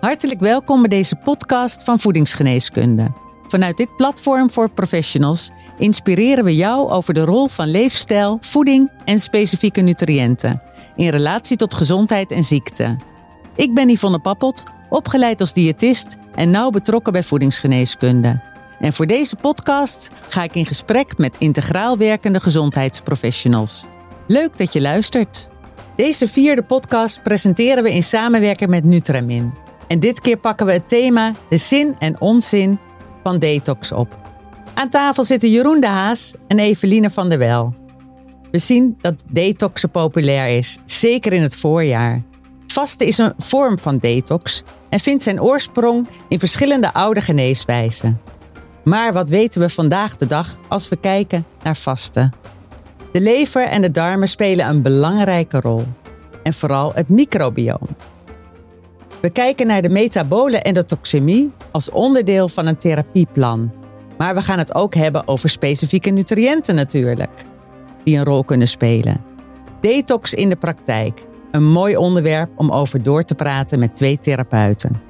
Hartelijk welkom bij deze podcast van Voedingsgeneeskunde. Vanuit dit platform voor professionals inspireren we jou over de rol van leefstijl, voeding en specifieke nutriënten in relatie tot gezondheid en ziekte. Ik ben Yvonne Pappot, opgeleid als diëtist en nauw betrokken bij voedingsgeneeskunde. En voor deze podcast ga ik in gesprek met integraal werkende gezondheidsprofessionals. Leuk dat je luistert. Deze vierde podcast presenteren we in samenwerking met Nutramin. En dit keer pakken we het thema de zin en onzin van detox op. Aan tafel zitten Jeroen de Haas en Eveline van der Wel. We zien dat detoxen populair is, zeker in het voorjaar. Vasten is een vorm van detox en vindt zijn oorsprong in verschillende oude geneeswijzen. Maar wat weten we vandaag de dag als we kijken naar vasten? De lever en de darmen spelen een belangrijke rol. En vooral het microbioom. We kijken naar de metabole endotoxemie als onderdeel van een therapieplan. Maar we gaan het ook hebben over specifieke nutriënten natuurlijk, die een rol kunnen spelen. Detox in de praktijk. Een mooi onderwerp om over door te praten met twee therapeuten.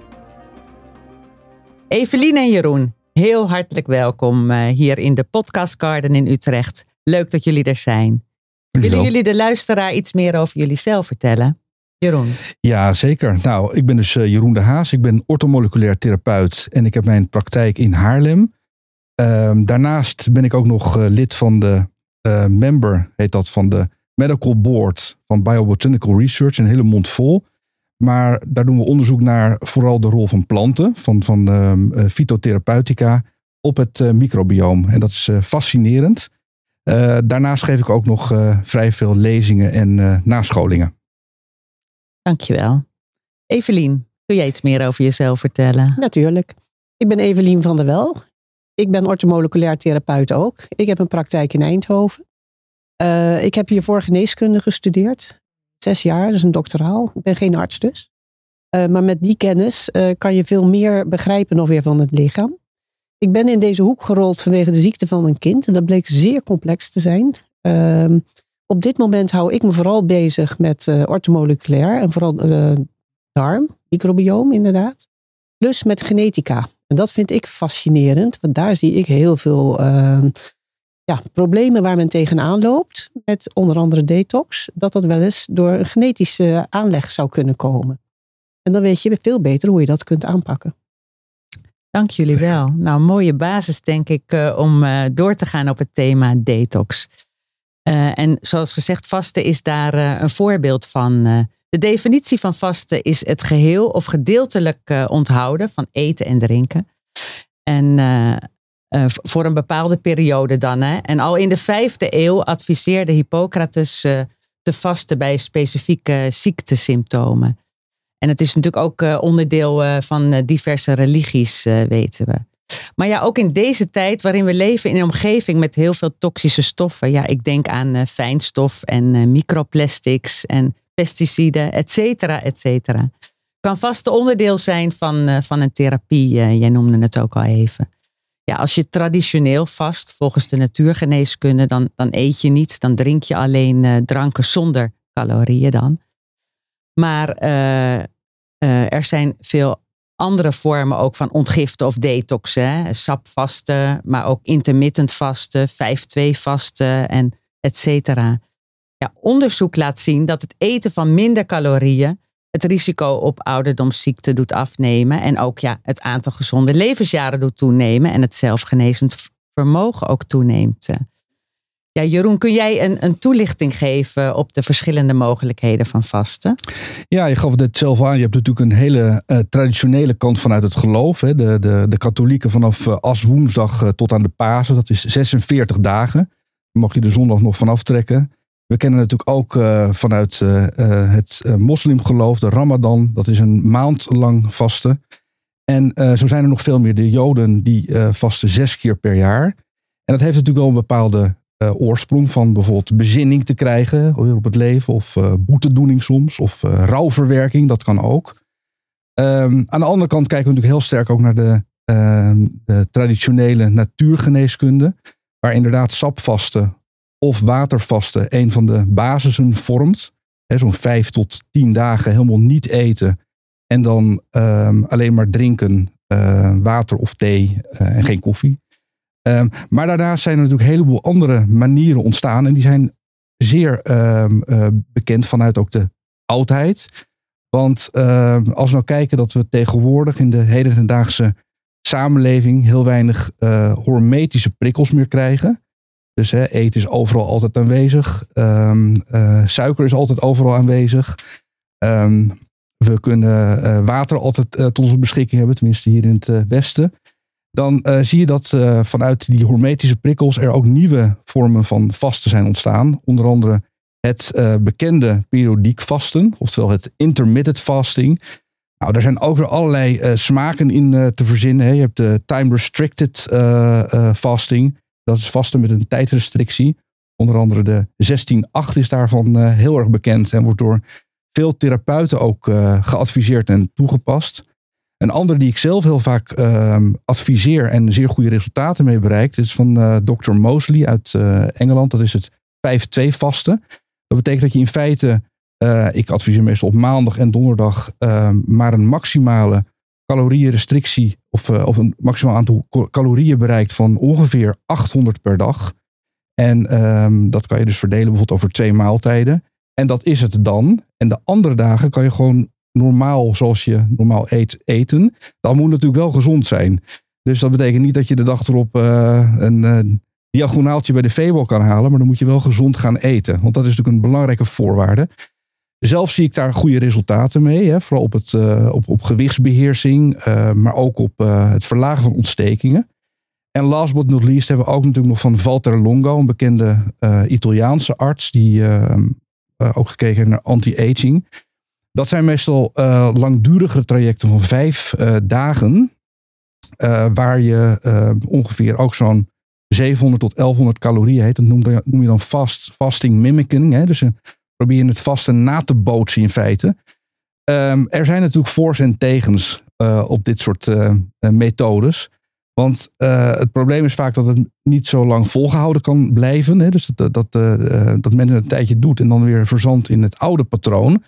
Evelien en Jeroen, heel hartelijk welkom eh, hier in de Podcast Garden in Utrecht. Leuk dat jullie er zijn. Willen jullie de luisteraar iets meer over jullie zelf vertellen? Jeroen. Ja, zeker. Nou, ik ben dus uh, Jeroen de Haas. Ik ben ortomoleculair therapeut en ik heb mijn praktijk in Haarlem. Uh, daarnaast ben ik ook nog uh, lid van de uh, member, heet dat, van de Medical Board van Biobotanical Research. Een hele mond vol. Maar daar doen we onderzoek naar vooral de rol van planten, van, van ehm, fytotherapeutica, op het microbioom. En dat is fascinerend. daarnaast geef ik ook nog vrij veel lezingen en nascholingen. Dankjewel. Evelien, kun jij iets meer over jezelf vertellen? Natuurlijk. Ik ben Evelien van der Wel. Ik ben ortomoleculair therapeut ook. Ik heb een praktijk in Eindhoven. Uh, ik heb hiervoor geneeskunde gestudeerd. Zes jaar, dus een doctoraal. Ik ben geen arts dus. Uh, maar met die kennis uh, kan je veel meer begrijpen nog weer van het lichaam. Ik ben in deze hoek gerold vanwege de ziekte van een kind. En dat bleek zeer complex te zijn. Ehm, op dit moment hou ik me vooral bezig met uh, ortomoleculair en vooral uh, darm, microbioom inderdaad. Plus met genetica. En dat vind ik fascinerend, want daar zie ik heel veel uh, ja, problemen waar men tegenaan loopt. Met onder andere detox. Dat dat wel eens door een genetische aanleg zou kunnen komen. En dan weet je veel beter hoe je dat kunt aanpakken. Dank jullie wel. Nou, mooie basis denk ik uh, om door te gaan op het thema detox. Uh, en zoals gezegd, vasten is daar uh, een voorbeeld van. Uh, de definitie van vasten is het geheel of gedeeltelijk onthouden van eten en drinken. En voor een bepaalde periode dan. Hè. En al in de vijfde eeuw adviseerde Hippocrates te vasten bij specifieke ziektesymptomen. En het is natuurlijk ook onderdeel van diverse religies, weten we. Maar ja, ook in deze tijd waarin we leven in een omgeving met heel veel toxische stoffen. Ja, ik denk aan uh, fijnstof en uh, microplastics en pesticiden, et cetera, et cetera. Kan vast onderdeel zijn van, uh, van een therapie. jij noemde het ook al even. Ja, als je traditioneel vast, volgens de natuurgeneeskunde, dan, dan eet je niet, dan drink je alleen dranken zonder calorieën dan. Maar er zijn veel andere vormen ook van ontgiften of detoxen. Sapvasten, maar ook intermittent vasten, 5-2 vasten en et cetera. Ja, onderzoek laat zien dat het eten van minder calorieën het risico op ouderdomsziekte doet afnemen. En ook ja, het aantal gezonde levensjaren doet toenemen. En het zelfgenezend vermogen ook toeneemt. Ja, Jeroen, kun jij een, een toelichting geven op de verschillende mogelijkheden van vasten? Ja, je gaf het zelf aan. Je hebt natuurlijk een hele uh, traditionele kant vanuit het geloof. Hè. De, de, de katholieken vanaf uh, aswoensdag uh, tot aan de Pasen. Dat is 46 dagen. Daar mag je de zondag nog van aftrekken. We kennen natuurlijk ook vanuit het moslimgeloof de Ramadan. Dat is een maand lang vasten. En zo zijn er nog veel meer. De Joden die vasten zes keer per jaar. En dat heeft natuurlijk wel een bepaalde uh, oorsprong van bijvoorbeeld bezinning te krijgen op het leven, of uh, boetedoening soms, of uh, rouwverwerking, dat kan ook. Um, aan de andere kant kijken we natuurlijk heel sterk ook naar de, ehm, de traditionele natuurgeneeskunde, waar inderdaad sapvasten of watervasten een van de basissen vormt. Zo'n vijf tot tien dagen helemaal niet eten En dan ehm, alleen maar drinken, eh, water of thee eh, en geen koffie. Ehm, maar daarnaast zijn er natuurlijk een heleboel andere manieren ontstaan. En die zijn zeer ehm, eh, bekend vanuit ook de oudheid. Want als we nou kijken dat we tegenwoordig in de hedendaagse samenleving heel weinig hormetische prikkels meer krijgen. Dus hè, eten is overal altijd aanwezig. suiker is altijd overal aanwezig. We kunnen water altijd tot onze beschikking hebben, tenminste hier in het westen. Dan zie je dat vanuit die hormetische prikkels er ook nieuwe vormen van vasten zijn ontstaan. Onder andere het bekende periodiek vasten, oftewel het intermittent fasting. Nou, daar zijn ook weer allerlei smaken in te verzinnen. Hè. Je hebt de time restricted fasting. Dat is vasten met een tijdrestrictie. Onder andere de 16-8 is daarvan heel erg bekend en wordt door veel therapeuten ook geadviseerd en toegepast. Een ander die ik zelf heel vaak uh, adviseer en zeer goede resultaten mee bereikt, is van eh, Dr. Mosley uit uh, Engeland. Dat is het 5-2 vasten. Dat betekent dat je in feite, ik adviseer meestal op maandag en donderdag, ehm, maar een maximale calorierestrictie of, of een maximaal aantal calorieën bereikt van ongeveer 800 per dag. En um, dat kan je dus verdelen bijvoorbeeld over twee maaltijden. En dat is het dan. En de andere dagen kan je gewoon normaal, zoals je normaal eet, eten. Dat moet natuurlijk wel gezond zijn. Dus dat betekent niet dat je de dag erop uh, een uh, diagonaaltje bij de Febo kan halen. Maar dan moet je wel gezond gaan eten. Want dat is natuurlijk een belangrijke voorwaarde. Zelf zie ik daar goede resultaten mee. Hè? Vooral op, het, uh, op, op gewichtsbeheersing. maar ook op het verlagen van ontstekingen. En last but not least hebben we ook natuurlijk nog van Walter Longo. Een bekende Italiaanse arts. Die ook gekeken naar anti-aging. Dat zijn meestal uh, langdurige trajecten van vijf uh, dagen. waar je ongeveer ook zo'n 700 tot 1100 calorieën heet. Dat noem, noem je dan fast, fasting mimicking. Hè? Dus probeer je het vasten na te bootsen in feite. Um, er zijn natuurlijk voor's en tegens op dit soort methodes. Want het probleem is vaak dat het niet zo lang volgehouden kan blijven. Hè? Dus dat, dat, dat men het een tijdje doet en dan weer verzandt in het oude patroon.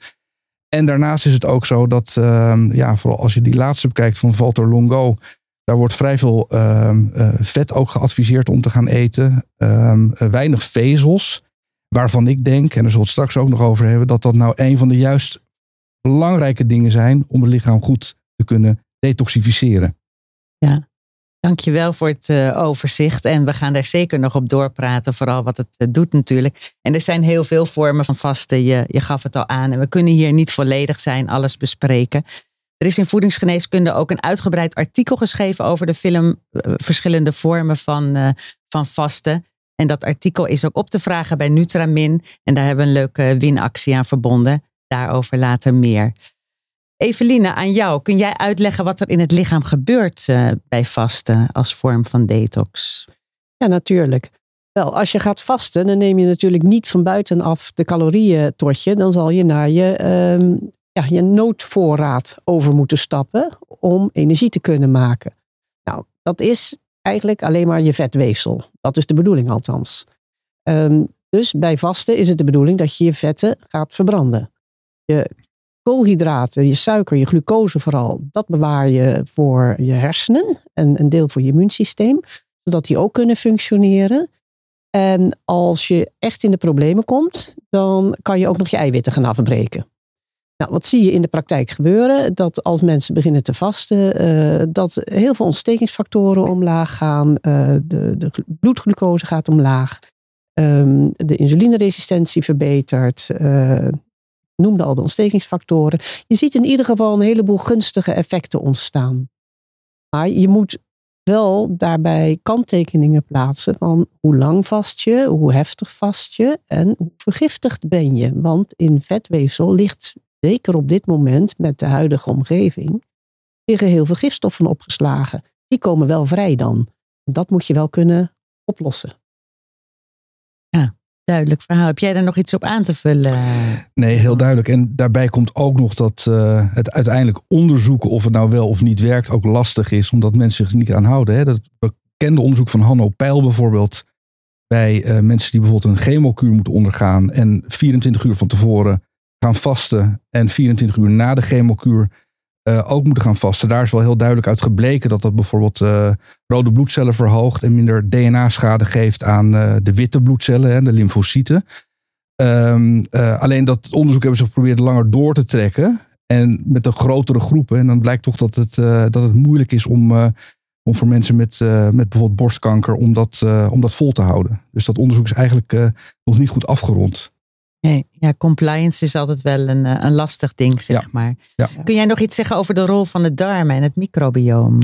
En daarnaast is het ook zo dat, uh, ja, vooral als je die laatste bekijkt van Walter Longo, daar wordt vrij veel ehm, vet ook geadviseerd om te gaan eten. Ehm, weinig vezels, waarvan ik denk, en daar zullen we het straks ook nog over hebben, dat dat nou een van de juist belangrijke dingen zijn om het lichaam goed te kunnen detoxificeren. Ja. Dankjewel voor het uh, overzicht. En we gaan daar zeker nog op doorpraten, vooral wat het uh, doet natuurlijk. En er zijn heel veel vormen van vasten, je, je gaf het al aan. En we kunnen hier niet volledig zijn, alles bespreken. Er is in voedingsgeneeskunde ook een uitgebreid artikel geschreven over de film uh, verschillende vormen van, van vasten. En dat artikel is ook op te vragen bij Nutramin. En daar hebben we een leuke winactie aan verbonden. Daarover later meer. Eveline, aan jou. Kun jij uitleggen wat er in het lichaam gebeurt uh, bij vasten als vorm van detox? Ja, natuurlijk. Wel, als je gaat vasten, dan neem je natuurlijk niet van buitenaf de calorieën tot je. Dan zal je naar je, um, ja, je noodvoorraad over moeten stappen om energie te kunnen maken. Nou, dat is eigenlijk alleen maar je vetweefsel. Dat is de bedoeling althans. Um, dus bij vasten is het de bedoeling dat je je vetten gaat verbranden. Je koolhydraten, je suiker, je glucose vooral, dat bewaar je voor je hersenen en een deel voor je immuunsysteem, zodat die ook kunnen functioneren. En als je echt in de problemen komt, dan kan je ook nog je eiwitten gaan afbreken. Nou, wat zie je in de praktijk gebeuren? Dat als mensen beginnen te vasten, uh, dat heel veel ontstekingsfactoren omlaag gaan, uh, de, de bloedglucose gaat omlaag, um, de insulineresistentie verbetert, uh, noemde al de ontstekingsfactoren. Je ziet in ieder geval een heleboel gunstige effecten ontstaan. Maar je moet wel daarbij kanttekeningen plaatsen van hoe lang vast je, hoe heftig vast je en hoe vergiftigd ben je. Want in vetweefsel ligt, zeker op dit moment met de huidige omgeving, liggen heel veel gifstoffen opgeslagen. Die komen wel vrij dan. Dat moet je wel kunnen oplossen duidelijk verhaal. Heb jij daar nog iets op aan te vullen? Nee, heel duidelijk. En daarbij komt ook nog dat uh, het uiteindelijk onderzoeken of het nou wel of niet werkt ook lastig is, omdat mensen zich niet aan houden. Hè? Dat bekende onderzoek van Hanno Peil bijvoorbeeld, bij uh, mensen die bijvoorbeeld een chemokuur moeten ondergaan en 24 uur van tevoren gaan vasten en 24 uur na de chemokuur ook moeten gaan vasten. Daar is wel heel duidelijk uit gebleken dat dat bijvoorbeeld rode bloedcellen verhoogt en minder DNA-schade geeft aan de witte bloedcellen, hè, de lymfocyten. Ehm, alleen dat onderzoek hebben ze geprobeerd langer door te trekken. En met een grotere groepen. En dan blijkt toch dat het, dat het moeilijk is om om voor mensen met, met bijvoorbeeld borstkanker, om dat, om dat vol te houden. Dus dat onderzoek is eigenlijk nog niet goed afgerond. Nee, ja, compliance is altijd wel een, een lastig ding, zeg maar. Ja. Kun jij nog iets zeggen over de rol van de darmen en het microbioom?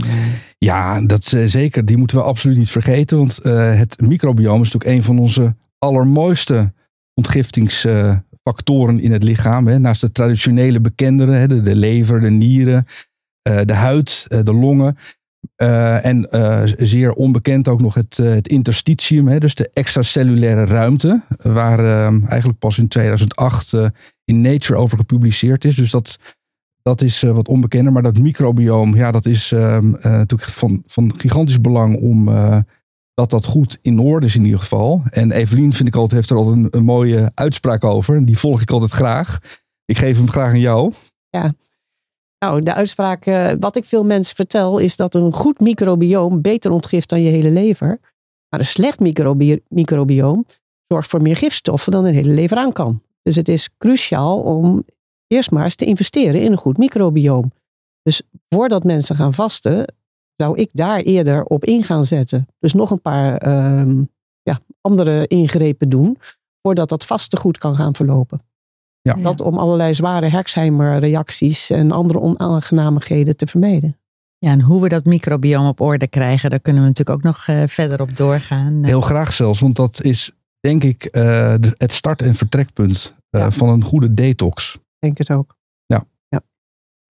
Ja, dat zeker. Die moeten we absoluut niet vergeten. Want het microbioom is natuurlijk een van onze allermooiste ontgiftingsfactoren in het lichaam. Hè. Naast de traditionele bekendere, hè, de, de lever, de nieren, de huid, de longen uh, en uh, zeer onbekend ook nog het, uh, het interstitium, hè, dus de extracellulaire ruimte, waar eigenlijk pas in 2008 in Nature over gepubliceerd is. Dus dat, dat is wat onbekender. Maar dat microbioom, ja, dat is natuurlijk van, van gigantisch belang om dat dat goed in orde is in ieder geval. En Evelien, vind ik altijd, heeft er altijd een, een mooie uitspraak over. Die volg ik altijd graag. Ik geef hem graag aan jou. Ja, nou, de uitspraak, uh, wat ik veel mensen vertel, is dat een goed microbioom beter ontgift dan je hele lever. Maar een slecht microbi microbioom zorgt voor meer gifstoffen dan een hele lever aan kan. Dus het is cruciaal om eerst maar eens te investeren in een goed microbioom. Dus voordat mensen gaan vasten, zou ik daar eerder op in gaan zetten. Dus nog een paar uh, ja, andere ingrepen doen, voordat dat vasten goed kan gaan verlopen. Ja. Dat om allerlei zware Herxheimer-reacties en andere onaangenamigheden te vermijden. Ja, en hoe we dat microbioom op orde krijgen, daar kunnen we natuurlijk ook nog uh, verder op doorgaan. Heel graag zelfs, want dat is denk ik uh, het start- en vertrekpunt uh, van een goede detox. Denk het ook.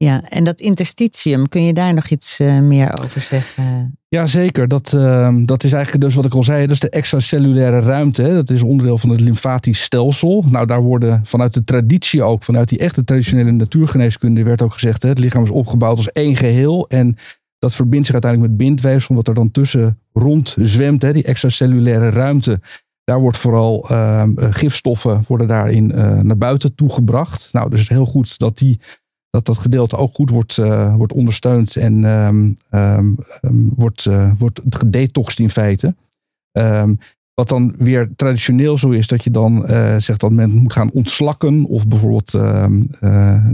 Ja, en dat interstitium, kun je daar nog iets uh, meer over zeggen? Ja, zeker. Dat, uh, dat is eigenlijk dus wat ik al zei, dat is de extracellulaire ruimte. Dat is onderdeel van het lymfatisch stelsel. Nou, daar worden vanuit de traditie ook, vanuit die echte traditionele natuurgeneeskunde, werd ook gezegd, hè, het lichaam is opgebouwd als één geheel. En dat verbindt zich uiteindelijk met bindweefsel, wat er dan tussen rond zwemt, hè, die extracellulaire ruimte. Daar wordt vooral uh, gifstoffen worden daarin uh, naar buiten toegebracht. Nou, dus heel goed dat die dat dat gedeelte ook goed wordt, uh, wordt ondersteund en um, um, wordt, uh, wordt gedetoxed in feite. wat dan weer traditioneel zo is, dat je dan uh, zegt dat men moet gaan ontslakken of bijvoorbeeld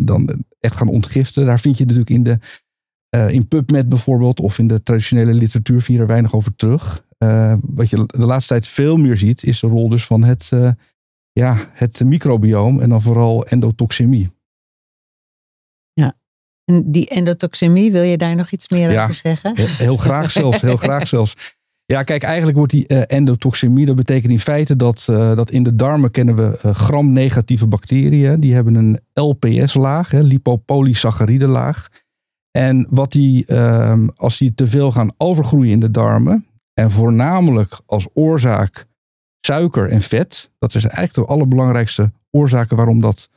dan echt gaan ontgiften. Daar vind je natuurlijk in, de, in PubMed bijvoorbeeld of in de traditionele literatuur vind je er weinig over terug. wat je de laatste tijd veel meer ziet, is de rol dus van het, ja, het microbioom en dan vooral endotoxemie. En die endotoxemie, wil je daar nog iets meer over zeggen? Heel graag zelfs, heel graag zelfs. Ja, kijk, eigenlijk wordt die uh, endotoxemie, dat betekent in feite dat, uh, dat in de darmen kennen we uh, gram-negatieve bacteriën. Die hebben een LPS-laag, lipopolysaccharide-laag. En wat die, ehm, als die te veel gaan overgroeien in de darmen, en voornamelijk als oorzaak suiker en vet, dat is eigenlijk de allerbelangrijkste oorzaken waarom dat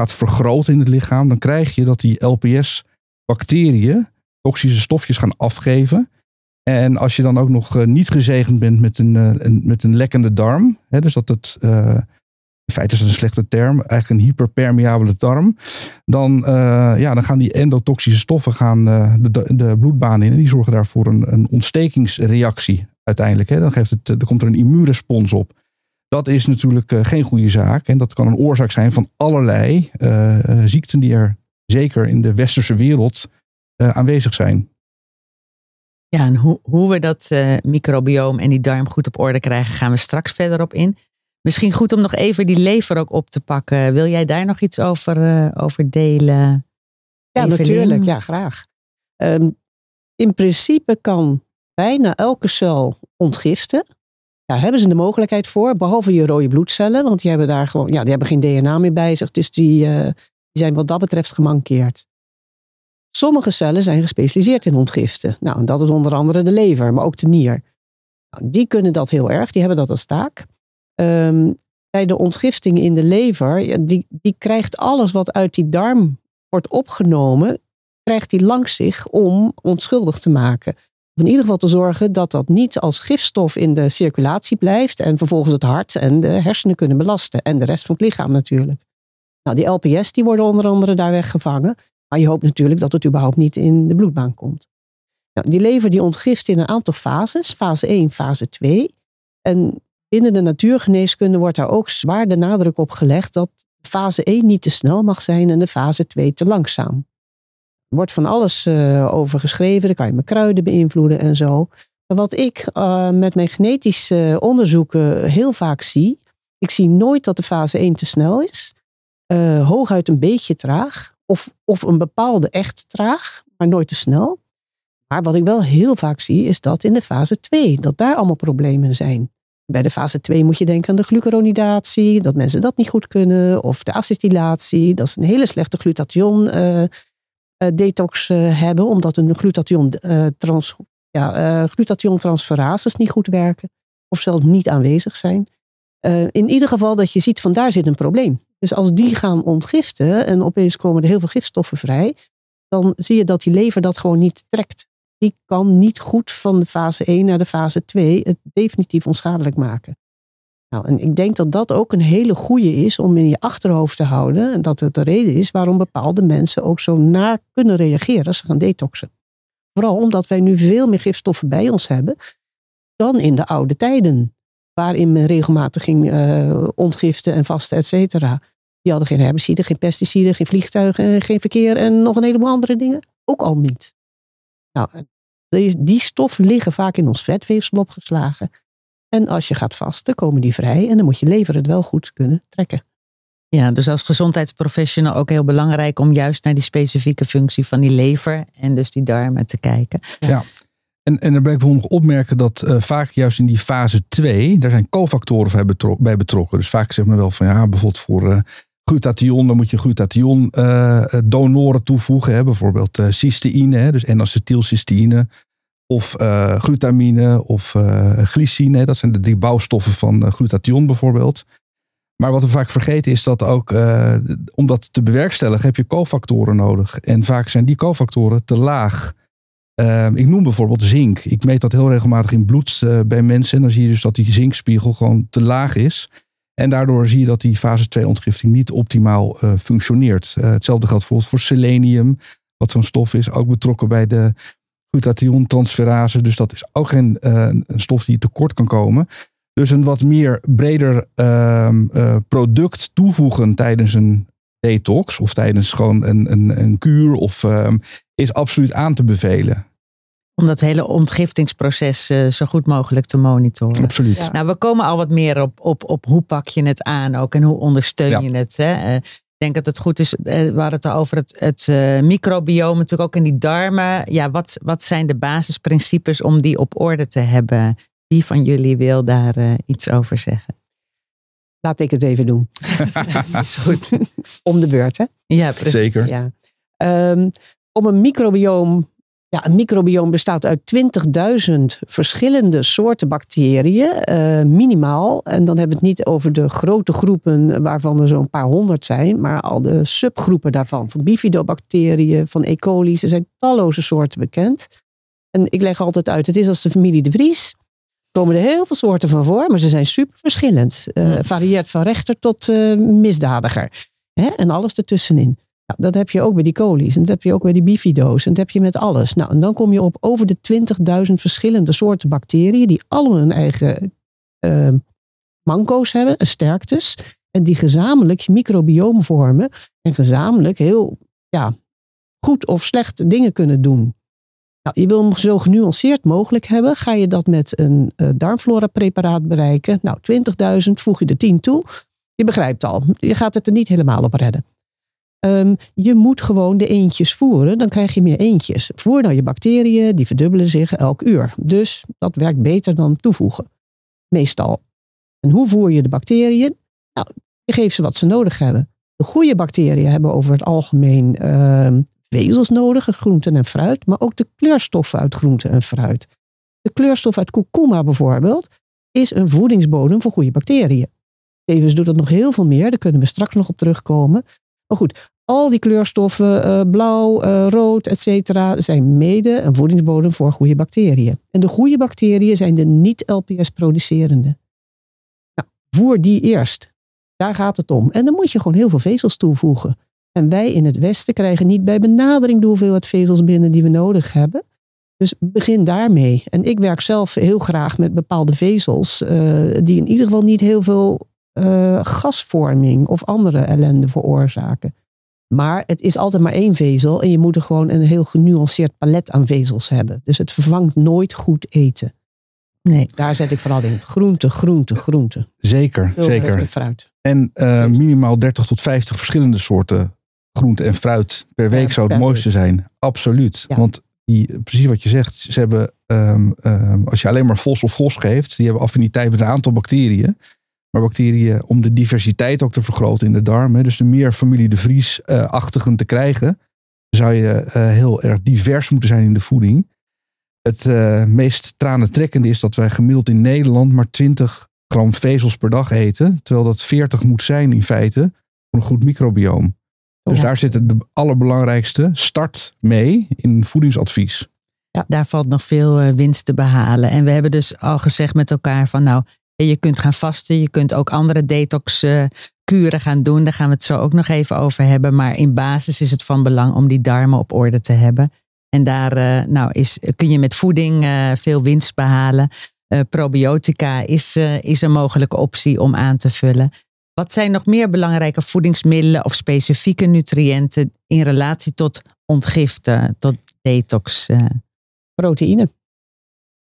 gaat vergroten in het lichaam, dan krijg je dat die LPS-bacteriën toxische stofjes gaan afgeven. En als je dan ook nog eh, niet gezegend bent met een, eh, een met een lekkende darm, hè, dus dat het, uh, in feite is dat een slechte term, eigenlijk een hyperpermeabele darm, dan, ja, dan gaan die endotoxische stoffen gaan, de, de bloedbaan in en die zorgen daarvoor een, een ontstekingsreactie uiteindelijk. Hè. Dan, geeft het, dan komt er een immuunrespons op. Dat is natuurlijk uh, geen goede zaak. En dat kan een oorzaak zijn van allerlei uh, ziekten die er zeker in de westerse wereld aanwezig zijn. Ja, en hoe, hoe we dat microbioom en die darm goed op orde krijgen, gaan we straks verder op in. Misschien goed om nog even die lever ook op te pakken. Wil jij daar nog iets over, over delen? Ja, natuurlijk. Ja, graag. Um, in principe kan bijna elke cel ontgiften. Ja, hebben ze de mogelijkheid voor, behalve je rode bloedcellen, want die hebben daar gewoon, ja, die hebben geen DNA meer bij zich, dus die, uh, die zijn wat dat betreft gemankeerd. Sommige cellen zijn gespecialiseerd in ontgiften. Nou, en dat is onder andere de lever, maar ook de nier. Nou, die kunnen dat heel erg, die hebben dat als taak. Um, bij de ontgifting in de lever, die, die krijgt alles wat uit die darm wordt opgenomen, krijgt die langs zich om onschuldig te maken in ieder geval te zorgen dat dat niet als gifstof in de circulatie blijft en vervolgens het hart en de hersenen kunnen belasten en de rest van het lichaam natuurlijk. Nou, die LPS die worden onder andere daar weggevangen. Maar je hoopt natuurlijk dat het überhaupt niet in de bloedbaan komt. Nou, die lever die ontgift in een aantal fases. Fase 1, fase 2. En binnen de natuurgeneeskunde wordt daar ook zwaar de nadruk op gelegd dat fase 1 niet te snel mag zijn en de fase 2 te langzaam. Wordt van alles uh, over geschreven, dan kan je met kruiden beïnvloeden en zo. Maar wat ik uh, met mijn genetische onderzoeken heel vaak zie, ik zie nooit dat de fase 1 te snel is, hooguit een beetje traag, of, of een bepaalde echt traag, maar nooit te snel. Maar wat ik wel heel vaak zie, is dat in de fase 2, dat daar allemaal problemen zijn. Bij de fase 2 moet je denken aan de glucuronidatie, dat mensen dat niet goed kunnen, of de acetylatie, dat is een hele slechte glutathion detox uh, hebben, omdat een glutathion, trans, ja, glutathiontransferases niet goed werken, of zelfs niet aanwezig zijn. in ieder geval dat je ziet van daar zit een probleem. Dus als die gaan ontgiften en opeens komen er heel veel gifstoffen vrij, dan zie je dat die lever dat gewoon niet trekt die kan niet goed van de fase 1 naar de fase 2 het definitief onschadelijk maken. Nou, en ik denk dat dat ook een hele goede is om in je achterhoofd te houden. En dat het de reden is waarom bepaalde mensen ook zo naar kunnen reageren als ze gaan detoxen. Vooral omdat wij nu veel meer gifstoffen bij ons hebben dan in de oude tijden. Waarin men regelmatig ging uh, ontgiften en vasten, et cetera. Die hadden geen herbiciden, geen pesticiden, geen vliegtuigen, geen verkeer en nog een heleboel andere dingen. Ook al niet. Nou, die, die stoffen liggen vaak in ons vetweefsel opgeslagen. En als je gaat vasten, komen die vrij en dan moet je lever het wel goed kunnen trekken. Ja, dus als gezondheidsprofessional ook heel belangrijk om juist naar die specifieke functie van die lever en dus die darmen te kijken. Ja. En, en daarbij wil ik nog opmerken dat uh, vaak juist in die fase 2, daar zijn cofactoren bij betrokken. Dus vaak zeg men wel van ja, bijvoorbeeld voor uh, glutathion, dan moet je glutathion uh, donoren toevoegen. Hè, bijvoorbeeld uh, cysteïne, hè, dus N-acetylcysteïne. Of uh, glutamine of glycine. Dat zijn de drie bouwstoffen van glutathion bijvoorbeeld. Maar wat we vaak vergeten is dat ook, om dat te bewerkstelligen, heb je cofactoren nodig. En vaak zijn die cofactoren te laag. Ehm, ik noem bijvoorbeeld zink. Ik meet dat heel regelmatig in bloed bij mensen. En dan zie je dus dat die zinkspiegel gewoon te laag is. En daardoor zie je dat die fase 2 ontgifting niet optimaal uh, functioneert. Uh, hetzelfde geldt bijvoorbeeld voor selenium, wat zo'n stof is, ook betrokken bij de glutathion-transferase. Dus dat is ook geen uh, een stof die tekort kan komen. Dus een wat meer breder ehm, product toevoegen tijdens een detox of tijdens gewoon een, een, een kuur of, um, is absoluut aan te bevelen om dat hele ontgiftingsproces uh, zo goed mogelijk te monitoren. Absoluut. Nou, we komen al wat meer op, op, op hoe pak je het aan ook en hoe ondersteun je het. Hè? Uh, ik denk dat het goed is, uh, we hadden het over het, het microbiome, natuurlijk ook in die darmen. Ja, wat, wat zijn de basisprincipes om die op orde te hebben? Wie van jullie wil daar iets over zeggen? Laat ik het even doen. is goed. om de beurt, hè? Ja, precies. Zeker. Ja. Um, om een microbioom ja, een microbiome bestaat uit 20.000 verschillende soorten bacteriën, uh, minimaal. En dan hebben we het niet over de grote groepen waarvan er zo'n paar honderd zijn, maar al de subgroepen daarvan. Van bifidobacteriën, van E. coli, er zijn talloze soorten bekend. En ik leg altijd uit, het is als de familie de Vries. Er komen er heel veel soorten van voor, maar ze zijn super verschillend. Uh, varieert van rechter tot uh, misdadiger. Hè? En alles ertussenin. Nou, dat heb je ook bij die coli's en dat heb je ook bij die bifido's en dat heb je met alles. Nou, en dan kom je op over de 20.000 verschillende soorten bacteriën die allemaal hun eigen uh, manco's hebben, sterktes. En die gezamenlijk je vormen en gezamenlijk heel ja, goed of slecht dingen kunnen doen. Nou, je wil hem zo genuanceerd mogelijk hebben. Ga je dat met een uh, darmflora preparaat bereiken? Nou, 20.000 voeg je er 10 toe. Je begrijpt al, je gaat het er niet helemaal op redden. Um, je moet gewoon de eentjes voeren, dan krijg je meer eentjes. Voer nou je bacteriën, die verdubbelen zich elk uur. Dus dat werkt beter dan toevoegen. Meestal. En hoe voer je de bacteriën? Nou, je geeft ze wat ze nodig hebben. De goede bacteriën hebben over het algemeen uh, vezels nodig, groenten en fruit, maar ook de kleurstoffen uit groenten en fruit. De kleurstof uit kurkuma bijvoorbeeld is een voedingsbodem voor goede bacteriën. Tevens doet dat nog heel veel meer, daar kunnen we straks nog op terugkomen. Maar goed, al die kleurstoffen, uh, blauw, uh, rood, et cetera, zijn mede een voedingsbodem voor goede bacteriën. En de goede bacteriën zijn de niet-LPS-producerende. Nou, voer die eerst. Daar gaat het om. En dan moet je gewoon heel veel vezels toevoegen. En wij in het Westen krijgen niet bij benadering de hoeveelheid vezels binnen die we nodig hebben. Dus begin daarmee. En ik werk zelf heel graag met bepaalde vezels, uh, die in ieder geval niet heel veel uh, gasvorming of andere ellende veroorzaken. Maar het is altijd maar één vezel en je moet er gewoon een heel genuanceerd palet aan vezels hebben. Dus het vervangt nooit goed eten. Nee. Daar zet ik vooral in. Groente, groente, groente. Zeker, zeker. fruit. En uh, minimaal 30 tot 50 verschillende soorten groente en fruit per week zou het mooiste zijn. Absoluut. Want die, precies wat je zegt, ze hebben, um, um, als je alleen maar vos of vos geeft, die hebben affiniteit met een aantal bacteriën. Maar bacteriën, om de diversiteit ook te vergroten in de darm, dus de meer familie de Vries-achtigen te krijgen, zou je uh, heel erg divers moeten zijn in de voeding. Het uh, meest tranentrekkende is dat wij gemiddeld in Nederland maar 20 gram vezels per dag eten, terwijl dat 40 moet zijn in feite voor een goed microbioom. Dus daar zit de allerbelangrijkste start mee in voedingsadvies. Ja, daar valt nog veel uh, winst te behalen. En we hebben dus al gezegd met elkaar van nou, je kunt gaan vasten, je kunt ook andere detox uh, kuren gaan doen. Daar gaan we het zo ook nog even over hebben. Maar in basis is het van belang om die darmen op orde te hebben. En daar uh, nou, is, kun je met voeding veel winst behalen. probiotica is, is een mogelijke optie om aan te vullen. Wat zijn nog meer belangrijke voedingsmiddelen of specifieke nutriënten in relatie tot ontgiften, tot detox? Eh? Proteïne.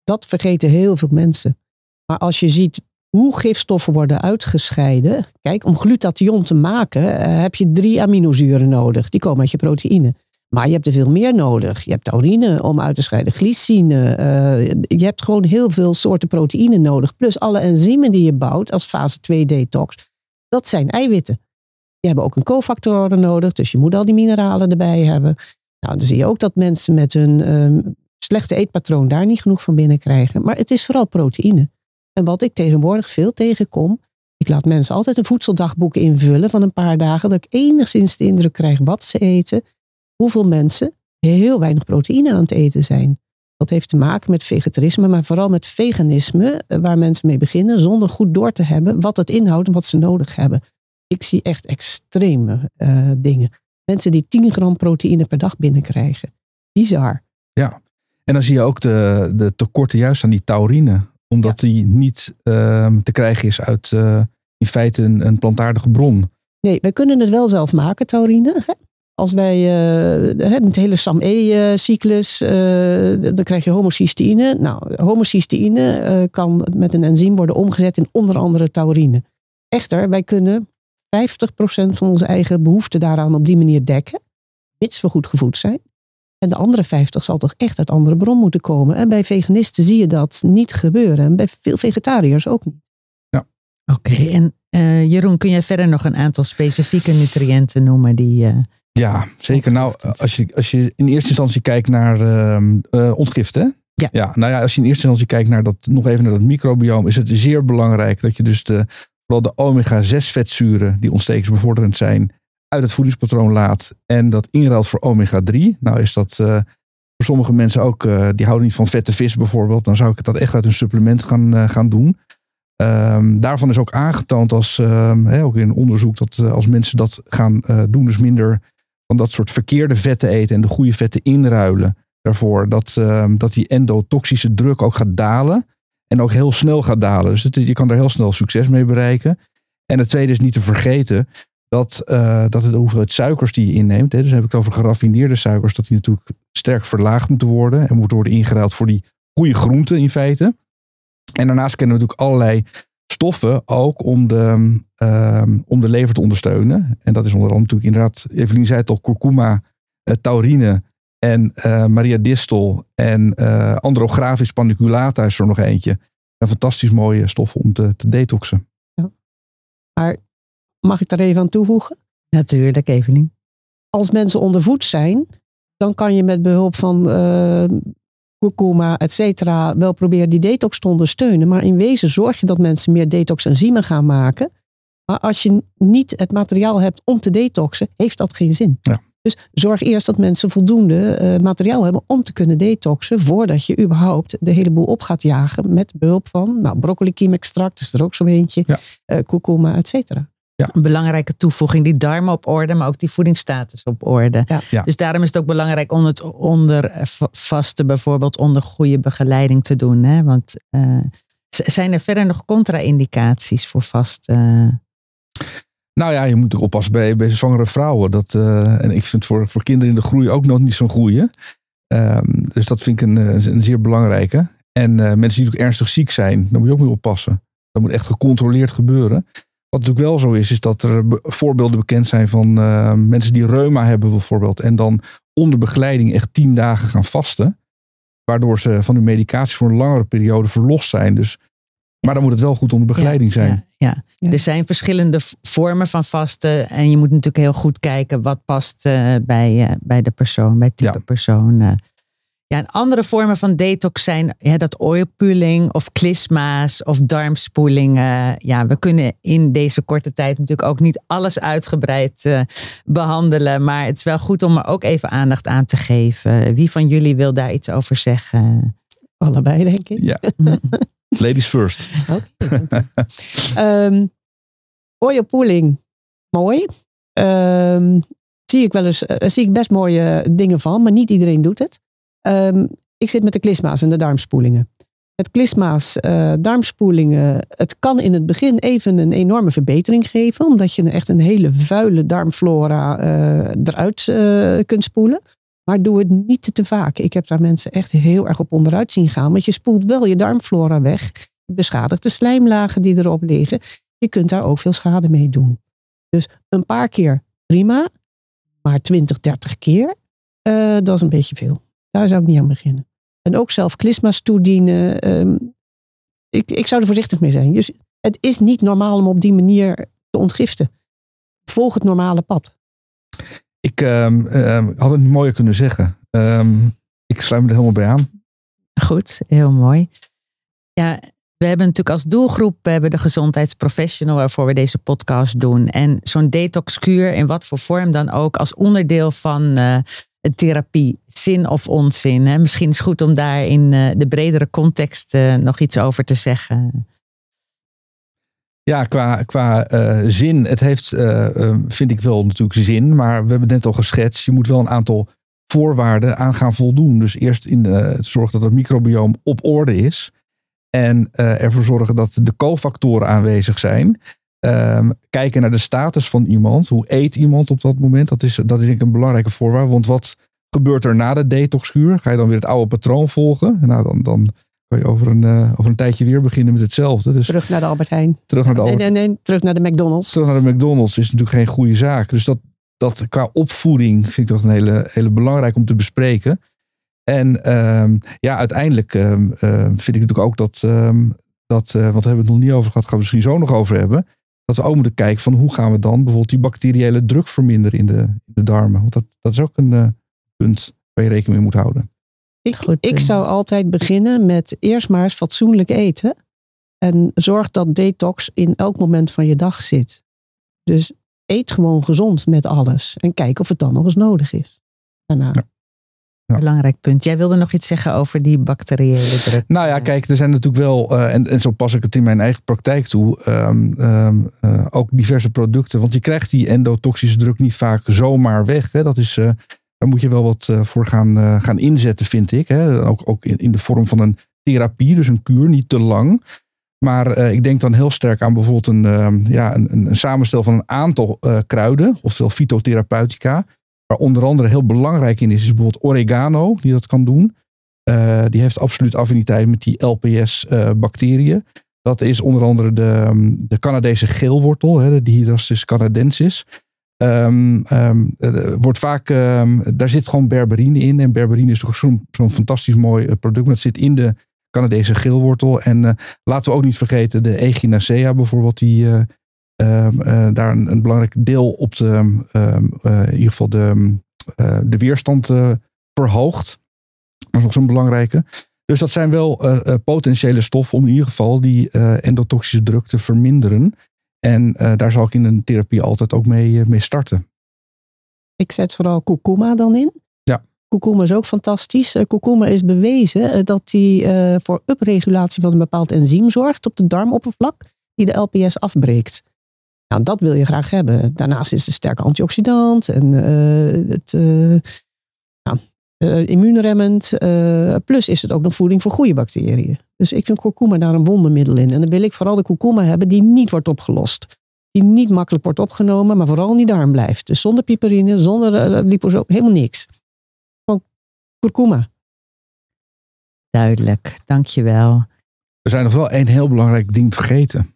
Dat vergeten heel veel mensen. Maar als je ziet hoe gifstoffen worden uitgescheiden. Kijk, om glutathion te maken eh, heb je drie aminozuren nodig. Die komen uit je proteïne. Maar je hebt er veel meer nodig. Je hebt taurine om uit te scheiden, glycine. Uh, je hebt gewoon heel veel soorten proteïne nodig. Plus alle enzymen die je bouwt als fase 2 detox dat zijn eiwitten. Die hebben ook een cofactoren nodig, dus je moet al die mineralen erbij hebben. Nou, dan zie je ook dat mensen met hun um, slechte eetpatroon daar niet genoeg van binnen krijgen. Maar het is vooral proteïne. En wat ik tegenwoordig veel tegenkom, ik laat mensen altijd een voedseldagboek invullen van een paar dagen, dat ik enigszins de indruk krijg wat ze eten, hoeveel mensen heel weinig proteïne aan het eten zijn. Dat heeft te maken met vegetarisme, maar vooral met veganisme, eh, waar mensen mee beginnen zonder goed door te hebben wat het inhoudt en wat ze nodig hebben. Ik zie echt extreme uh, dingen. Mensen die 10 gram proteïne per dag binnenkrijgen. Bizar. Ja, en dan zie je ook de, de tekorten juist aan die taurine. Omdat die niet uh, te krijgen is uit uh, in feite een, een plantaardige bron. Nee, wij kunnen het wel zelf maken, taurine. Als wij uh, met de hele SAM-E-cyclus, uh, dan krijg je homocysteïne. Nou, homocysteïne uh, kan met een enzym worden omgezet in onder andere taurine. Echter, wij kunnen 50% van onze eigen behoeften daaraan op die manier dekken, mits we goed gevoed zijn. En de andere 50 zal toch echt uit andere bron moeten komen. En bij veganisten zie je dat niet gebeuren. En bij veel vegetariërs ook niet. Ja. Oké, en Jeroen, kun jij verder nog een aantal specifieke nutriënten noemen die ja, zeker. Nou, als je, als je in eerste instantie kijkt naar uh, ontgiften. Ja. ja. Nou ja, als je in eerste instantie kijkt naar dat, nog even naar dat microbioom, is het zeer belangrijk dat je dus de, vooral de omega-6 vetzuren, die ontstekingsbevorderend zijn, uit het voedingspatroon laat. En dat inruilt voor omega-3. Nou is dat uh, voor sommige mensen ook, uh, die houden niet van vette vis bijvoorbeeld. Dan zou ik dat echt uit een supplement gaan, gaan doen. Um, daarvan is ook aangetoond als, um, ook in onderzoek, dat als mensen dat gaan doen, dus minder van dat soort verkeerde vetten eten en de goede vetten inruilen daarvoor, dat, uh, dat die endotoxische druk ook gaat dalen. En ook heel snel gaat dalen. Dus je kan er heel snel succes mee bereiken. En het tweede is niet te vergeten dat, uh, dat de hoeveelheid suikers die je inneemt, hè, dus heb ik het over geraffineerde suikers, dat die natuurlijk sterk verlaagd moeten worden en moeten worden ingeruild voor die goede groenten in feite. En daarnaast kennen we natuurlijk allerlei stoffen ook om de, um, om de lever te ondersteunen. En dat is onder andere natuurlijk inderdaad, Evelien zei het al, kurkuma, uh, taurine en uh, Maria en uh, Andrographis panniculata is er nog eentje. Een fantastisch mooie stoffen om te, te detoxen. Ja. Maar mag ik daar even aan toevoegen? Natuurlijk, Evelien. Als mensen ondervoed zijn, dan kan je met behulp van kurkuma, et cetera, wel proberen die detox te ondersteunen. Maar in wezen zorg je dat mensen meer detox-enzymen gaan maken. Maar als je niet het materiaal hebt om te detoxen, heeft dat geen zin. Ja. Dus zorg eerst dat mensen voldoende uh, materiaal hebben om te kunnen detoxen. Voordat je überhaupt de hele boel op gaat jagen met behulp van nou, broccoli kiemextract, is er ook zo'n eentje. Ja. Uh, kurkuma, et cetera. Ja. Een belangrijke toevoeging. Die darmen op orde, maar ook die voedingsstatus op orde. Ja. Ja. Dus daarom is het ook belangrijk om het onder eh, va- vasten bijvoorbeeld onder goede begeleiding te doen. Hè? Want eh, zijn er verder nog contra-indicaties voor vasten? Nou ja, je moet ook oppassen bij, bij zwangere vrouwen. Dat, eh, en ik vind voor, voor kinderen in de groei ook nog niet zo'n goeie. Ehm, dus dat vind ik een, eh, een zeer belangrijke. En eh, mensen die ook ernstig ziek zijn, daar moet je ook mee oppassen. Dat moet echt gecontroleerd gebeuren. Wat natuurlijk wel zo is, is dat er be- voorbeelden bekend zijn van eh, mensen die reuma hebben bijvoorbeeld. En dan onder begeleiding echt tien dagen gaan vasten. Waardoor ze van hun medicatie voor een langere periode verlost zijn. Dus, maar dan moet het wel goed onder begeleiding Ja, zijn. Ja, ja. Ja. Er zijn verschillende vormen van vasten. En je moet natuurlijk heel goed kijken wat past eh, bij, eh, bij de persoon, bij type Ja. persoon. Ja, en andere vormen van detox zijn ja, dat oilpulling of klisma's of darmspoeling. eh, ja, we kunnen in deze korte tijd natuurlijk ook niet alles uitgebreid eh, behandelen. Maar het is wel goed om er ook even aandacht aan te geven. Wie van jullie wil daar iets over zeggen? Allebei, denk ik. Ja, ladies first. Ehm oil pooling, mooi. Ehm, zie ik wel eens, eh, zie ik best mooie dingen van, maar niet iedereen doet het. Ehm, ik zit met de klisma's en de darmspoelingen. Met klisma's, eh, darmspoelingen, het kan in het begin even een enorme verbetering geven, omdat je echt een hele vuile darmflora eh, eruit eh, kunt spoelen. Maar doe het niet te vaak. Ik heb daar mensen echt heel erg op onderuit zien gaan, want je spoelt wel je darmflora weg. Je beschadigt de slijmlagen die erop liggen. Je kunt daar ook veel schade mee doen. Dus een paar keer prima, maar 20, 30 keer, dat is een beetje veel. Daar zou ik niet aan beginnen. En ook zelf klisma's toedienen. ehm, ik, ik zou er voorzichtig mee zijn. Dus het is niet normaal om op die manier te ontgiften. Volg het normale pad. Ik ehm, ehm, had het niet mooier kunnen zeggen. Ehm, ik sluit me er helemaal bij aan. Goed, heel mooi. Ja, we hebben natuurlijk als doelgroep we hebben de gezondheidsprofessional waarvoor we deze podcast doen. En zo'n detoxkuur, in wat voor vorm dan ook, als onderdeel van eh, therapie, zin of onzin. Hè? Misschien is het goed om daar in eh, de bredere context eh, nog iets over te zeggen. Ja, qua, qua eh, zin. Het heeft, vind ik wel natuurlijk zin. Maar we hebben net al geschetst. Je moet wel een aantal voorwaarden aan gaan voldoen. Dus eerst in de, zorg dat het microbioom op orde is. En ervoor zorgen dat de cofactoren aanwezig zijn. Ehm, kijken naar de status van iemand. Hoe eet iemand op dat moment? Dat is, dat is denk ik een belangrijke voorwaarde. Want wat gebeurt er na de detoxkuur? Ga je dan weer het oude patroon volgen? Nou, dan, dan kan je over een, eh, over een tijdje weer beginnen met hetzelfde. Dus Terug naar de Albert Heijn. terug naar de Nee, Albert nee, nee, terug naar de McDonald's. terug naar de McDonald's is natuurlijk geen goede zaak. Dus dat, dat qua opvoeding vind ik toch een hele, hele belangrijk om te bespreken. En ehm, ja, uiteindelijk ehm, vind ik natuurlijk ook dat, dat eh, wat hebben we het nog niet over gehad, gaan we misschien zo nog over hebben. Dat we ook moeten kijken van hoe gaan we dan bijvoorbeeld die bacteriële druk verminderen in de, in de darmen. Want dat, dat is ook een eh, punt waar je rekening mee moet houden. Ik, Goed, ik zou altijd beginnen met eerst maar eens fatsoenlijk eten. En zorg dat detox in elk moment van je dag zit. Dus eet gewoon gezond met alles. En kijk of het dan nog eens nodig is. Daarna. Ja. Ja. Belangrijk punt. Jij wilde nog iets zeggen over die bacteriële druk. Nou ja, kijk, er zijn natuurlijk wel, eh, en, en zo pas ik het in mijn eigen praktijk toe, ehm, ehm, eh, ook diverse producten. Want je krijgt die endotoxische druk niet vaak zomaar weg. Hè. Dat is, eh, daar moet je wel wat voor gaan, gaan inzetten, vind ik. Hè. Ook, ook in, in de vorm van een therapie, dus een kuur, niet te lang. Maar ik denk dan heel sterk aan bijvoorbeeld een, ehm, ja, een, een, een samenstel van een aantal kruiden, oftewel fytotherapeutica. Waar onder andere heel belangrijk in is, is bijvoorbeeld oregano, die dat kan doen. Eh, die heeft absoluut affiniteit met die LPS-bacteriën. dat is onder andere de, de Canadese geelwortel, hè, de Dihydrosis canadensis. Ehm, ehm, eh, wordt vaak, ehm, daar zit gewoon berberine in. En berberine is toch zo'n fantastisch mooi eh, product. Het zit in de Canadese geelwortel. En eh, laten we ook niet vergeten de Echinacea bijvoorbeeld. Die eh, ehm, eh, daar een, een belangrijk deel op de, ehm, eh, in ieder geval de, eh, de weerstand verhoogt. Dat is nog zo'n belangrijke. Dus dat zijn wel potentiële stoffen om in ieder geval die endotoxische druk te verminderen. En daar zal ik in een therapie altijd ook mee, mee starten. Ik zet vooral kurkuma dan in. Ja. Kurkuma is ook fantastisch. Kurkuma is bewezen dat die voor upregulatie van een bepaald enzym zorgt op de darmoppervlak, die de LPS afbreekt. Nou, dat wil je graag hebben. Daarnaast is het een sterke antioxidant en uh, het uh, nou, uh, immuunremmend. plus is het ook nog voeding voor goede bacteriën. Dus ik vind kurkuma daar een wondermiddel in. En dan wil ik vooral de kurkuma hebben die niet wordt opgelost. Die niet makkelijk wordt opgenomen, maar vooral in die darm blijft. Dus zonder piperine, zonder liposoom, helemaal niks. Gewoon kurkuma. Duidelijk, dankjewel. We zijn nog wel één heel belangrijk ding vergeten.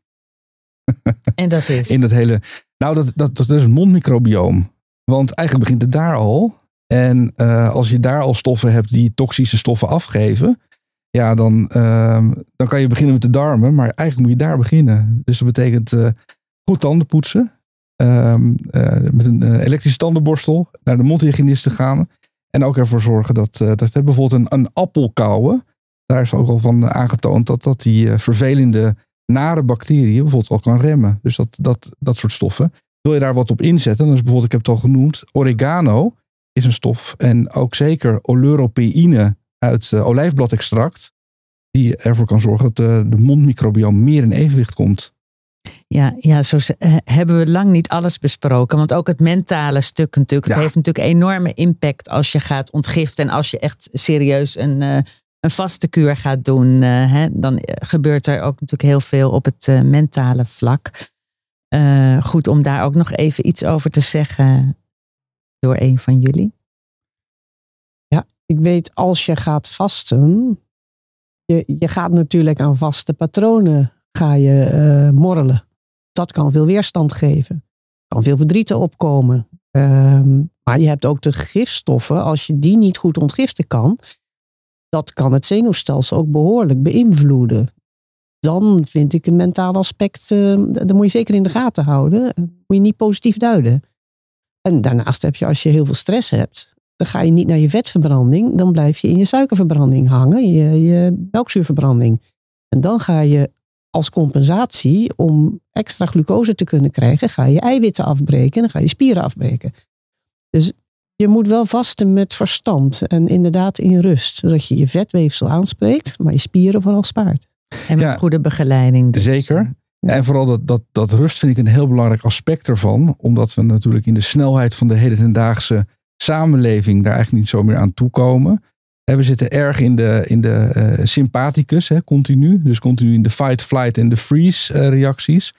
En dat is? In dat hele. Nou, dat, dat, dat is het mondmicrobioom. Want eigenlijk begint het daar al. En uh, als je daar al stoffen hebt die toxische stoffen afgeven. Ja, dan, uh, dan kan je beginnen met de darmen. Maar eigenlijk moet je daar beginnen. Dus dat betekent uh, goed tanden poetsen. Ehm, met een elektrische tandenborstel naar de mondhygiënist te gaan. En ook ervoor zorgen dat, dat bijvoorbeeld een, een appel kauwen. Daar is ook al van aangetoond dat dat die vervelende nare bacteriën bijvoorbeeld al kan remmen. Dus dat, dat, dat soort stoffen. Wil je daar wat op inzetten, dan is bijvoorbeeld, ik heb het al genoemd, oregano is een stof. En ook zeker oleuropeïne uit uh, olijfbladextract. Die ervoor kan zorgen dat de, de mondmicrobioom meer in evenwicht komt. Ja, ja, zo hebben we lang niet alles besproken. Want ook het mentale stuk natuurlijk. Het heeft natuurlijk enorme impact als je gaat ontgiften. En als je echt serieus een, uh, een vaste kuur gaat doen, uh, hè, dan gebeurt er ook natuurlijk heel veel op het uh, mentale vlak. Goed om daar ook nog even iets over te zeggen door een van jullie. Ja, ik weet als je gaat vasten, je, je gaat natuurlijk aan vaste patronen ga je morrelen. Dat kan veel weerstand geven. kan veel verdrieten opkomen. Ehm, maar je hebt ook de gifstoffen. Als je die niet goed ontgiften kan, dat kan het zenuwstelsel ook behoorlijk beïnvloeden. Dan vind ik een mentaal aspect, uh, dat moet je zeker in de gaten houden. moet je niet positief duiden. En daarnaast heb je, als je heel veel stress hebt, dan ga je niet naar je vetverbranding, dan blijf je in je suikerverbranding hangen, je, je melkzuurverbranding. En dan ga je als compensatie, om extra glucose te kunnen krijgen, ga je eiwitten afbreken en dan ga je spieren afbreken. Dus je moet wel vasten met verstand en inderdaad in rust. Zodat je je vetweefsel aanspreekt, maar je spieren vooral spaart. En met goede begeleiding. Dus. Zeker. En vooral dat, dat, dat rust vind ik een heel belangrijk aspect ervan. Omdat we natuurlijk in de snelheid van de hedendaagse samenleving daar eigenlijk niet zo meer aan toekomen. We zitten erg in de, in de uh, sympathicus, hè, continu. Dus continu in de fight, flight en de freeze uh, reacties.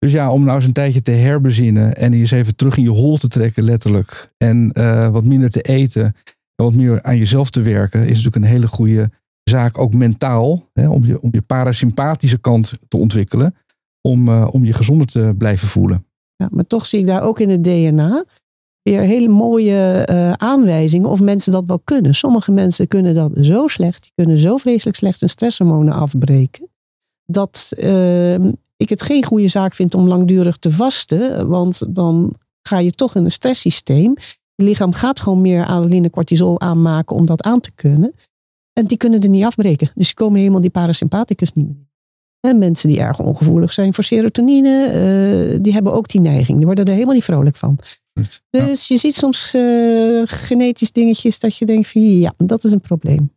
Dus ja, om nou eens een tijdje te herbezinnen en eens even terug in je hol te trekken, letterlijk. En uh, wat minder te eten en wat meer aan jezelf te werken, is natuurlijk een hele goede zaak, ook mentaal, hè, om, je, om je parasympathische kant te ontwikkelen, om, uh, om je gezonder te blijven voelen. Ja, maar toch zie ik daar ook in het DNA weer hele mooie uh, aanwijzingen of mensen dat wel kunnen. Sommige mensen kunnen dat zo slecht, die kunnen zo vreselijk slecht hun stresshormonen afbreken, dat ehm, ik het geen goede zaak vind om langdurig te vasten. Want dan ga je toch in een stresssysteem. Je lichaam gaat gewoon meer adrenaline, cortisol aanmaken om dat aan te kunnen. En die kunnen er niet afbreken. Dus die komen helemaal die parasympathicus niet meer. En mensen die erg ongevoelig zijn voor serotonine, uh, die hebben ook die neiging. Die worden er helemaal niet vrolijk van. Dus je ziet soms uh, genetisch dingetjes dat je denkt van ja, dat is een probleem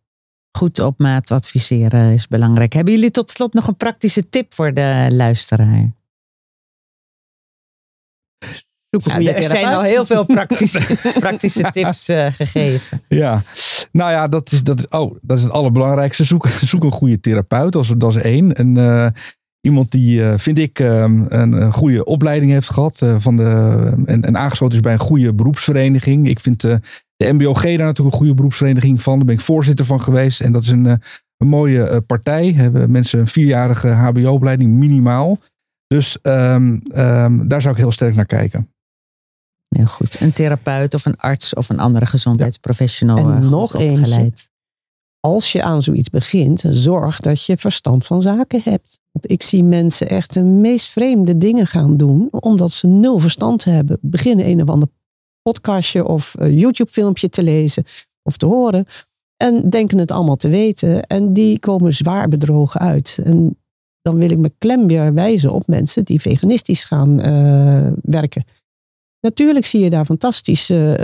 goed op maat adviseren is belangrijk. Hebben jullie tot slot nog een praktische tip voor de luisteraar? Ja, er zijn al heel veel praktische, praktische tips uh, gegeven. Ja, nou ja, dat is, dat is, oh, dat is het allerbelangrijkste. Zoek, zoek een goede therapeut, dat is, dat is één. En, uh, iemand die, uh, vind ik, um, een goede opleiding heeft gehad. van de, en, en aangesloten is bij een goede beroepsvereniging. Ik vind de MBOG daar natuurlijk een goede beroepsvereniging van. Daar ben ik voorzitter van geweest. En dat is een, eh, een mooie uh, partij. Hebben mensen een vierjarige HBO-opleiding minimaal. Dus um, um, daar zou ik heel sterk naar kijken. Heel goed. Een therapeut of een arts of een andere gezondheidsprofessional. Ja. En uh, nog eens. Als je aan zoiets begint, zorg dat je verstand van zaken hebt. Want ik zie mensen echt de meest vreemde dingen gaan doen, omdat ze nul verstand hebben. Beginnen een of ander podcastje of YouTube-filmpje te lezen of te horen. En denken het allemaal te weten. En die komen zwaar bedrogen uit. En dan wil ik me klem weer wijzen op mensen die veganistisch gaan uh, werken. Natuurlijk zie je daar fantastische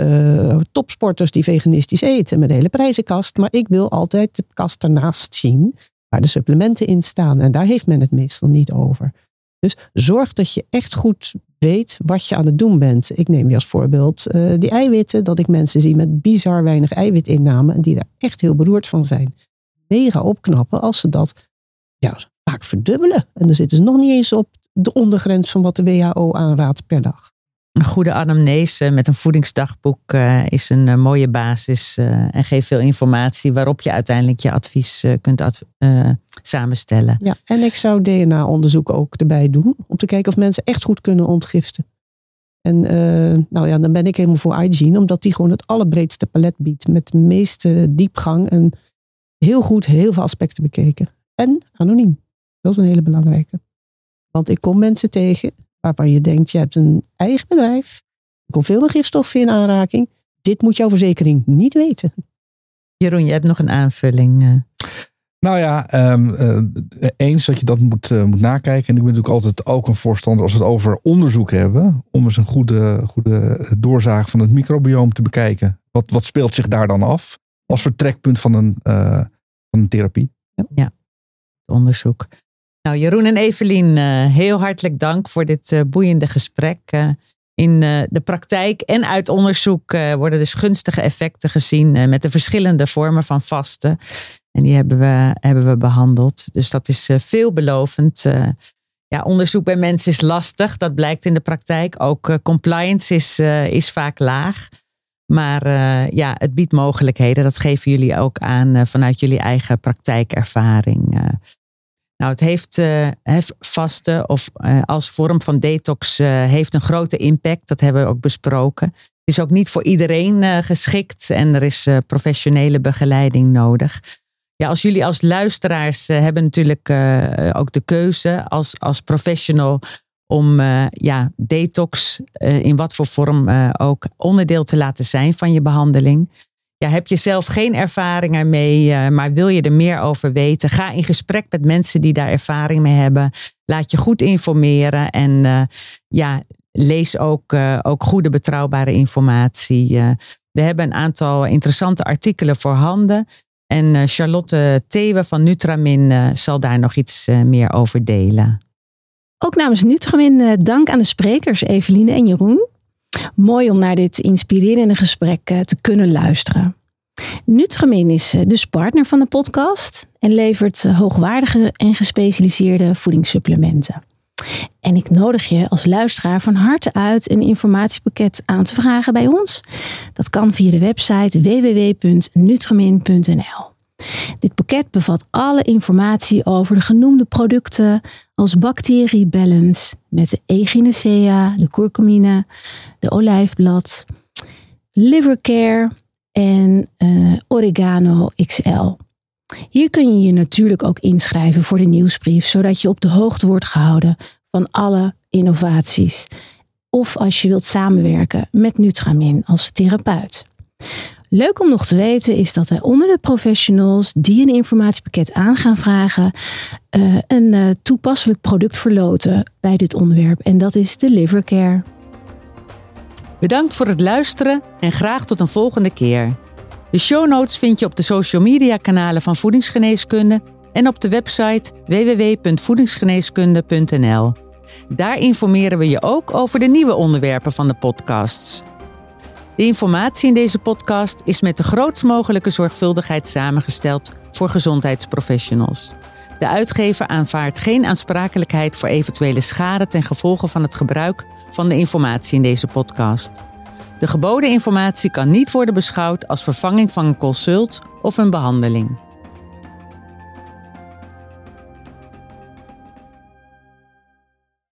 uh, topsporters die veganistisch eten met hele prijzenkast. Maar ik wil altijd de kast ernaast zien waar de supplementen in staan. En daar heeft men het meestal niet over. Dus zorg dat je echt goed weet wat je aan het doen bent. Ik neem weer als voorbeeld uh, die eiwitten, dat ik mensen zie met bizar weinig eiwitinname en die daar echt heel beroerd van zijn. Mega opknappen als ze dat ja, vaak verdubbelen. En dan zitten ze nog niet eens op de ondergrens van wat de WHO aanraadt per dag. Een goede anamnese met een voedingsdagboek uh, is een uh, mooie basis en geeft veel informatie waarop je uiteindelijk je advies kunt ad samenstellen. Ja, en ik zou DNA-onderzoek ook erbij doen om te kijken of mensen echt goed kunnen ontgiften. En nou ja, dan ben ik helemaal voor iGene, omdat die gewoon het allerbreedste palet biedt met de meeste diepgang en heel goed heel veel aspecten bekeken. En anoniem. Dat is een hele belangrijke. Want ik kom mensen tegen waarvan je denkt, je hebt een eigen bedrijf, er komt veel gifstoffen in aanraking. Dit moet jouw verzekering niet weten. Jeroen, je hebt nog een aanvulling. Eh. Nou ja, um, uh, eens dat je dat moet, uh, moet nakijken. En ik ben natuurlijk altijd ook een voorstander als we het over onderzoek hebben. Om eens een goede, goede doorzaag van het microbioom te bekijken. Wat, wat speelt zich daar dan af? Als vertrekpunt van een, van een therapie. Ja, onderzoek. Nou, Jeroen en Evelien, eh, heel hartelijk dank voor dit eh, boeiende gesprek. Eh, in de praktijk en uit onderzoek worden dus gunstige effecten gezien met de verschillende vormen van vasten. En die hebben we, hebben we behandeld. Dus dat is veelbelovend. ja, onderzoek bij mensen is lastig. Dat blijkt in de praktijk. Ook compliance is, is vaak laag. Maar ja, het biedt mogelijkheden. Dat geven jullie ook aan vanuit jullie eigen praktijkervaring. Nou, het heeft uh, of als vorm van detox heeft een grote impact. Dat hebben we ook besproken. Het is ook niet voor iedereen geschikt en er is professionele begeleiding nodig. Ja, als jullie als luisteraars hebben natuurlijk ook de keuze als, als professional om ja, detox in wat voor vorm ook onderdeel te laten zijn van je behandeling ja, heb je zelf geen ervaring ermee, maar wil je er meer over weten? Ga in gesprek met mensen die daar ervaring mee hebben. Laat je goed informeren en ja, lees ook, ook goede betrouwbare informatie. we hebben een aantal interessante artikelen voorhanden. En Charlotte Thewe van Nutramin zal daar nog iets meer over delen. Ook namens Nutramin dank aan de sprekers Eveline en Jeroen. Mooi om naar dit inspirerende gesprek eh, te kunnen luisteren. Nutramin is eh, dus partner van de podcast en levert eh, hoogwaardige en gespecialiseerde voedingssupplementen. En ik nodig je als luisteraar van harte uit een informatiepakket aan te vragen bij ons. Dat kan via de website www.nutramin.nl. Dit pakket bevat alle informatie over de genoemde producten als Bacterie Balance met de Echinacea, de curcumine, de olijfblad, Livercare en uh, Oregano XL. Hier kun je je natuurlijk ook inschrijven voor de nieuwsbrief, zodat je op de hoogte wordt gehouden van alle innovaties. Of als je wilt samenwerken met Nutramin als therapeut. Leuk om nog te weten is dat wij onder de professionals die een informatiepakket aan gaan vragen, uh, een uh, toepasselijk product verloten bij dit onderwerp. En dat is de Livercare. Bedankt voor het luisteren en graag tot een volgende keer. De show notes vind je op de social media kanalen van Voedingsgeneeskunde en op de website www.voedingsgeneeskunde.nl. Daar informeren we je ook over de nieuwe onderwerpen van de podcasts. De informatie in deze podcast is met de grootst mogelijke zorgvuldigheid samengesteld voor gezondheidsprofessionals. De uitgever aanvaardt geen aansprakelijkheid voor eventuele schade ten gevolge van het gebruik van de informatie in deze podcast. De geboden informatie kan niet worden beschouwd als vervanging van een consult of een behandeling.